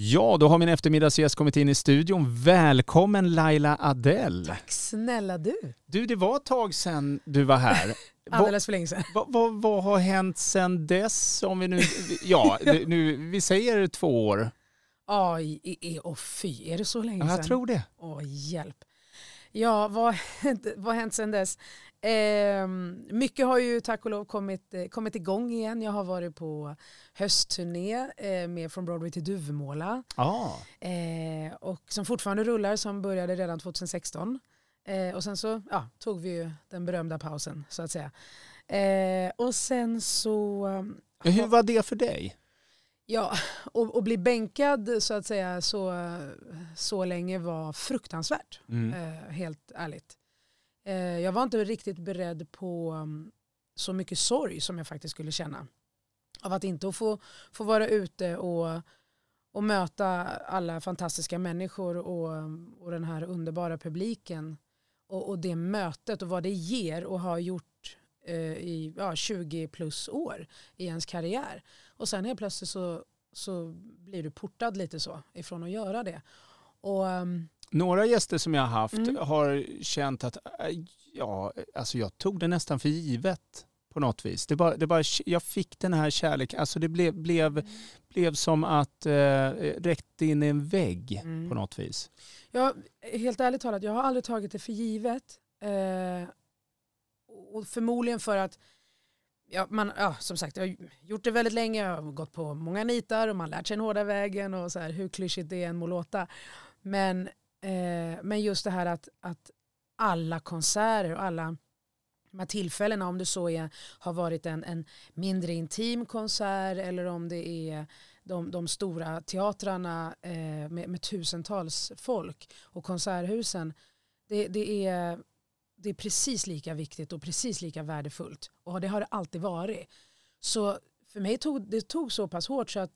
Ja, då har min eftermiddagsgäst kommit in i studion. Välkommen Laila Adell. Tack snälla du. Du, det var ett tag sedan du var här. Alldeles för länge sedan. Vad, vad, vad har hänt sedan dess? Om vi nu, ja, nu, vi säger två år. Aj, oh, fy, är det så länge sedan? Jag tror det. Åh, hjälp. Ja, vad, vad har hänt sedan dess? Eh, mycket har ju tack och lov kommit, eh, kommit igång igen. Jag har varit på höstturné eh, med Från Broadway till Duvemåla. Ah. Eh, och som fortfarande rullar, som började redan 2016. Eh, och sen så ja, tog vi ju den berömda pausen så att säga. Eh, och sen så... Hur var det för dig? Ja, och, och, bli bänkad så att säga så, så länge var fruktansvärt. Mm. Eh, helt ärligt. Eh, jag var inte riktigt beredd på um, så mycket sorg som jag faktiskt skulle känna. Av att inte få, få vara ute och, och möta alla fantastiska människor och, mm, och den här underbara publiken. Och, och det mötet och vad det ger och har gjort eh, i ja, 20 plus år i ens karriär. Och sen helt plötsligt så, så blir du portad lite så ifrån att göra det. Och, um, några gäster som jag har haft mm. har känt att äh, ja, alltså jag tog det nästan för givet på något vis. Det bara, det bara, jag fick den här kärleken, alltså det blev, blev, mm. blev som att eh, rätt in i en vägg mm. på något vis. Ja, helt ärligt talat, jag har aldrig tagit det för givet. Eh, och förmodligen för att ja, man, ja, som sagt, jag har gjort det väldigt länge, jag har gått på många nitar och man har lärt sig den hårda vägen och så här, hur klyschigt det än må låta. Men, eh, men just det här att, att alla konserter och alla de här tillfällena, om det så är, har varit en, en mindre intim konsert eller om det är de, de stora teatrarna eh, med, med, tusentals folk och konserthusen. Det, det, är, det är precis lika viktigt och precis lika värdefullt. Och det har det alltid varit. Så för mig tog det tog så pass hårt så att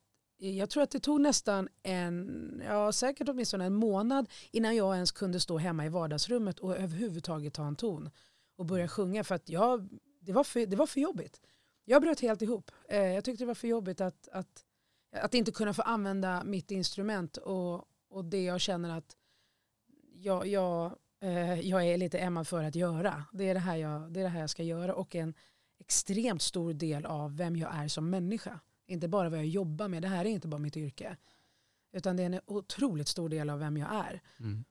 jag tror att det tog nästan en, ja säkert åtminstone en månad innan jag ens kunde stå hemma i vardagsrummet och överhuvudtaget ta en ton och börja sjunga för att jag, det, var för, det var för jobbigt. Jag bröt helt ihop. Eh, jag tyckte det var för jobbigt att, att, att inte kunna få använda mitt instrument och, och det jag känner att jag, jag, eh, jag är lite Emma för att göra. Det är det, här jag, det är det här jag ska göra och en extremt stor del av vem jag är som människa. Inte bara vad jag jobbar med, det här är inte bara mitt yrke. Utan det är en otroligt stor del av vem jag är. Mm.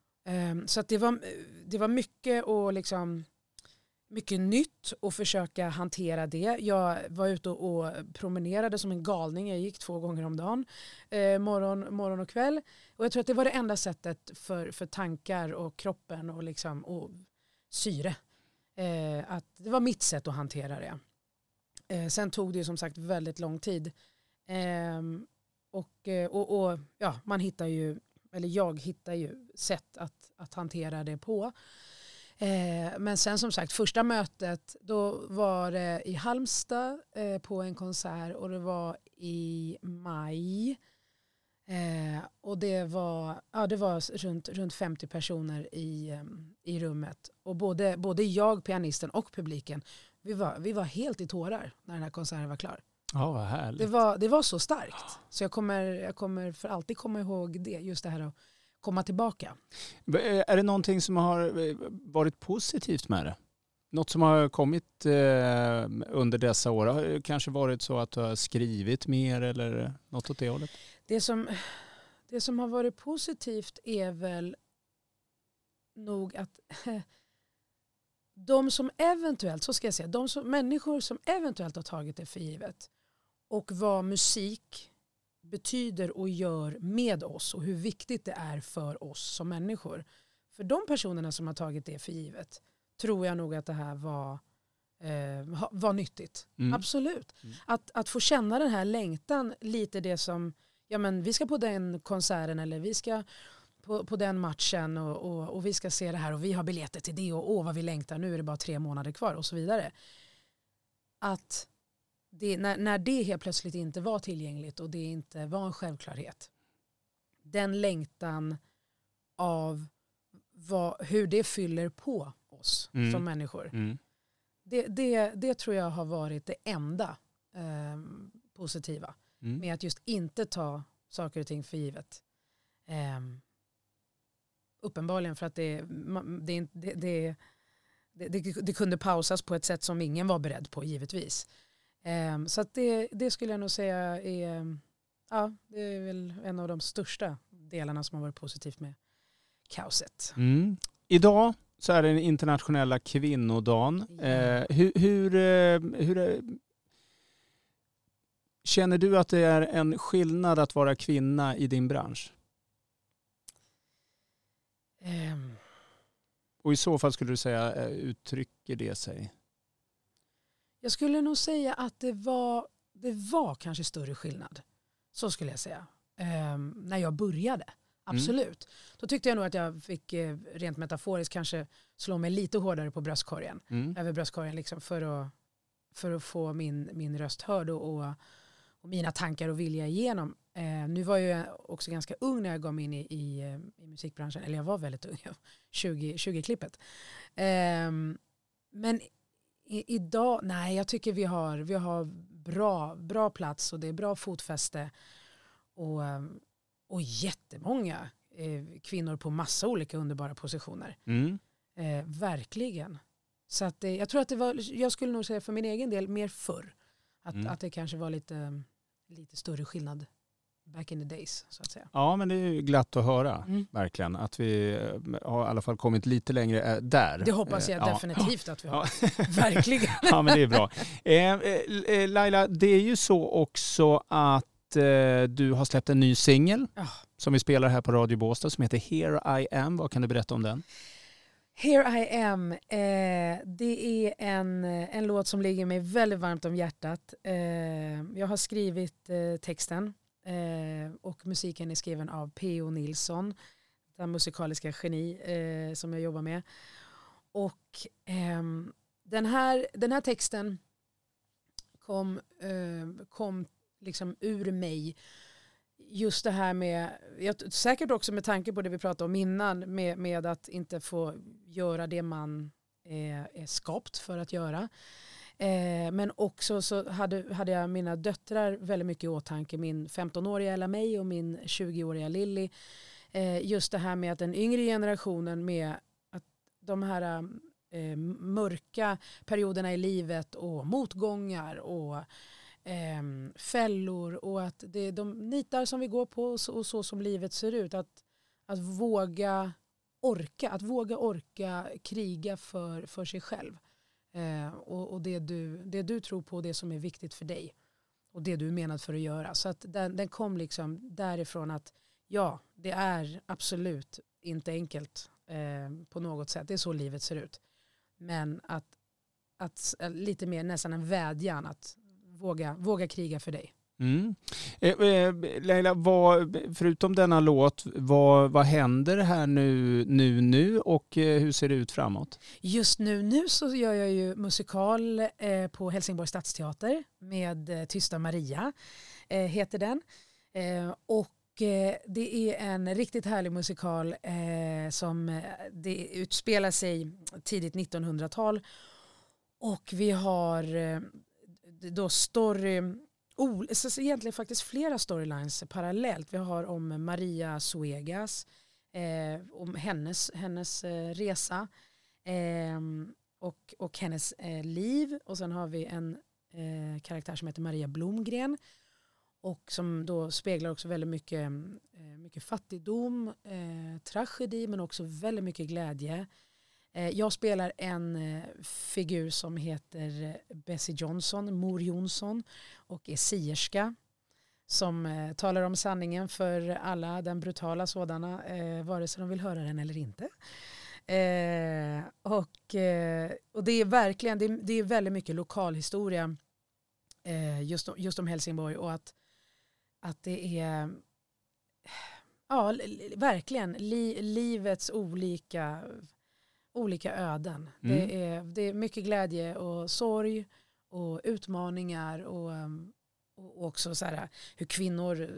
Um, så det, var, det var mycket och liksom mycket nytt och försöka hantera det. Jag var ute och promenerade som en galning. Jag gick två gånger om dagen, eh, morgon, morgon och kväll. Och jag tror att det var det enda sättet för, för tankar och kroppen och, liksom, och syre. Eh, att det var mitt sätt att hantera det. Eh, sen tog det som sagt väldigt lång tid. Ehm, och, eh, och, och, ja, man hittar ju, eller jag hittar ju sätt att, att hantera det på. Eh, men sen som sagt, första mötet då var det i Halmstad eh, på en konsert och det var i maj. Eh, och det var, ja, det var runt, runt 50 personer i, eh, i rummet. Och både, både jag, pianisten och publiken, vi var, vi var helt i tårar när den här konserten var klar. Ja, vad härligt. Det var, det var så starkt. Så jag kommer, jag kommer för alltid komma ihåg det, just det här att komma tillbaka. Eh, är det någonting som har eh, varit positivt med det? Något som har kommit eh, under dessa år? Har det kanske varit så att du har skrivit mer eller något åt det hållet? Det som, det som har varit positivt är väl nog att de som eventuellt, så ska jag säga, de som, människor som eventuellt har tagit det för givet och vad musik betyder och gör med oss och hur viktigt det är för oss som människor. För de personerna som har tagit det för givet tror jag nog att det här var, eh, var nyttigt. Mm. Absolut. Mm. Att, att få känna den här längtan, lite det som, ja men vi ska på den konserten eller vi ska på, på den matchen och, och, och, vi ska se det här och vi har biljetter till det och åh vad vi längtar, nu är det bara tre månader kvar och så vidare. Att det, när, när det helt plötsligt inte var tillgängligt och det inte var en självklarhet. Den längtan av vad, hur det fyller på oss mm. som människor. Mm. Det, det, det tror jag har varit det enda eh, positiva mm. med att just inte ta saker och ting för givet. Eh, uppenbarligen för att det, det, det, det, det, det kunde pausas på ett sätt som ingen var beredd på givetvis. Eh, så det, det skulle jag nog säga är, ja, det är väl en av de största delarna som har varit positivt med kaoset. Mm. Idag så är det den internationella kvinnodagen. Eh, hur, hur, eh, hur är, känner du att det är en skillnad att vara kvinna i din bransch? Um. Och i så fall skulle du säga, eh, uttrycker det sig? Jag skulle nog säga att det var, det var kanske större skillnad. Så skulle jag säga. Um, när jag började. Mm. Absolut. Mm. Då tyckte jag nog att jag fick eh, rent metaforiskt kanske slå mig lite hårdare på bröstkorgen. Mm. Över bröstkorgen liksom för, att, för att få min, min röst hörd och, och, och mina tankar och vilja igenom. Eh, nu var jag också ganska ung när jag gav mig in i, i, i musikbranschen. Eller jag var väldigt ung, 20, 20-klippet. Eh, men i, idag, nej jag tycker vi har, vi har bra, bra plats och det är bra fotfäste. Och, ehm, och jättemånga eh, kvinnor på massa olika underbara positioner. Mm. Eh, verkligen. Så att, eh, jag tror att det var, jag skulle nog säga för min egen del, mer förr. Att, mm. att det kanske var lite, lite större skillnad back in the days. Så att säga. Ja, men det är ju glatt att höra, mm. verkligen. Att vi eh, har i alla fall kommit lite längre eh, där. Det hoppas jag ja. definitivt att vi har. verkligen. ja, men det är bra. Eh, Laila, det är ju så också att eh, du har släppt en ny singel oh. som vi spelar här på Radio Båstad som heter Here I am. Vad kan du berätta om den? Here I am, eh, det är en, en låt som ligger mig väldigt varmt om hjärtat. Eh, jag har skrivit eh, texten eh, och musiken är skriven av P.O. Nilsson, den musikaliska geni eh, som jag jobbar med. Och eh, den, här, den här texten kom, eh, kom liksom ur mig just det här med, säkert också med tanke på det vi pratade om innan, med, med att inte få göra det man är, är skapt för att göra. Eh, men också så hade, hade jag mina döttrar väldigt mycket i åtanke, min 15-åriga Ella May och min 20-åriga Lilly. Eh, just det här med att den yngre generationen med att de här eh, mörka perioderna i livet och motgångar och eh, fällor och att det är de nitar som vi går på och så, och så som livet ser ut. Att, att våga orka, att våga orka kriga för, för sig själv. Eh, och, och det, du, det du tror på, det som är viktigt för dig. Och det du är menad för att göra. Så att den, den kom liksom därifrån att ja, det är absolut inte enkelt eh, på något sätt. Det är så livet ser ut. Men att, att eh, lite mer nästan en vädjan att våga, våga kriga för dig. Mm. Eh, eh, Leila, vad, förutom denna låt, vad, vad händer här nu, nu, nu och eh, hur ser det ut framåt? Just nu, nu så gör jag ju musikal på Helsingborgs stadsteater med Tysta Maria, heter den. och det är en riktigt härlig musikal som det utspelar sig tidigt 1900-tal och vi har då story, oh, egentligen faktiskt flera storylines parallellt. Vi har om Maria Suegas, eh, om hennes, hennes eh, resa eh, och, och hennes eh, liv. Och sen har vi en eh, karaktär som heter Maria Blomgren och som då speglar också väldigt mycket, eh, mycket fattigdom, eh, tragedi men också väldigt mycket glädje. Eh, jag spelar en eh, figur som heter eh, Bessie Johnson, Mor Jonsson och är sierska som talar om sanningen för alla, den brutala sådana, vare sig de vill höra den eller inte. och, och det är verkligen, det är, det är väldigt mycket lokalhistoria just, just om Helsingborg och att, att det är ja, verkligen li, livets olika olika öden. Mm. Det, är, det är mycket glädje och sorg och utmaningar och, um, och också så här, hur kvinnor,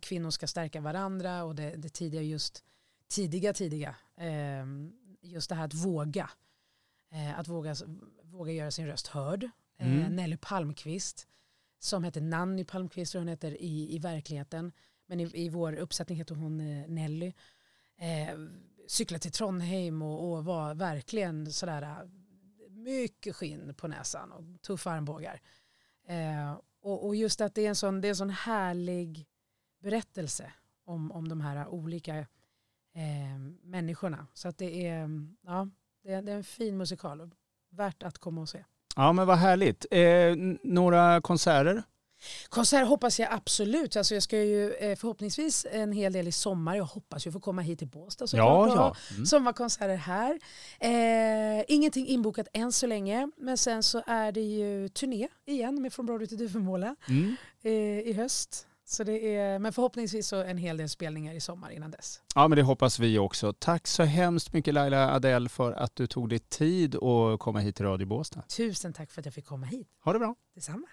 kvinnor ska stärka varandra och det, det tidiga just tidiga tidiga ehm, just det här att våga eh, att våga, våga göra sin röst hörd. Eh, mm. Nelly Palmqvist som heter Nanny Palmqvist och hon heter i, i verkligheten men i, i vår uppsättning heter hon eh, Nelly cykla till Trondheim och, och var verkligen sådär äh, mycket skinn på näsan och tuffa armbågar. Eh, och, och, just att det är en sån, det är en sån härlig berättelse om, om de här olika eh, människorna. Så att det är, ja, det är, det är en fin musikal. Värt att komma och se. Ja men vad härligt. Eh, några konserter? Konserter hoppas jag absolut. Alltså jag ska ju eh, förhoppningsvis en hel del i sommar. Jag hoppas ju få komma hit till Båstad såklart. Ja, ja. Mm. Sommarkonserter här. Eh, ingenting inbokat än så länge. Men sen så är det ju turné igen med Från Broadway till Duvemåla mm. eh, i höst. Så det är, men förhoppningsvis så en hel del spelningar i sommar innan dess. Ja, men det hoppas vi också. Tack så hemskt mycket Laila Adell för att du tog dig tid att komma hit till Radio Båstad. Tusen tack för att jag fick komma hit. Ha det bra. Detsamma.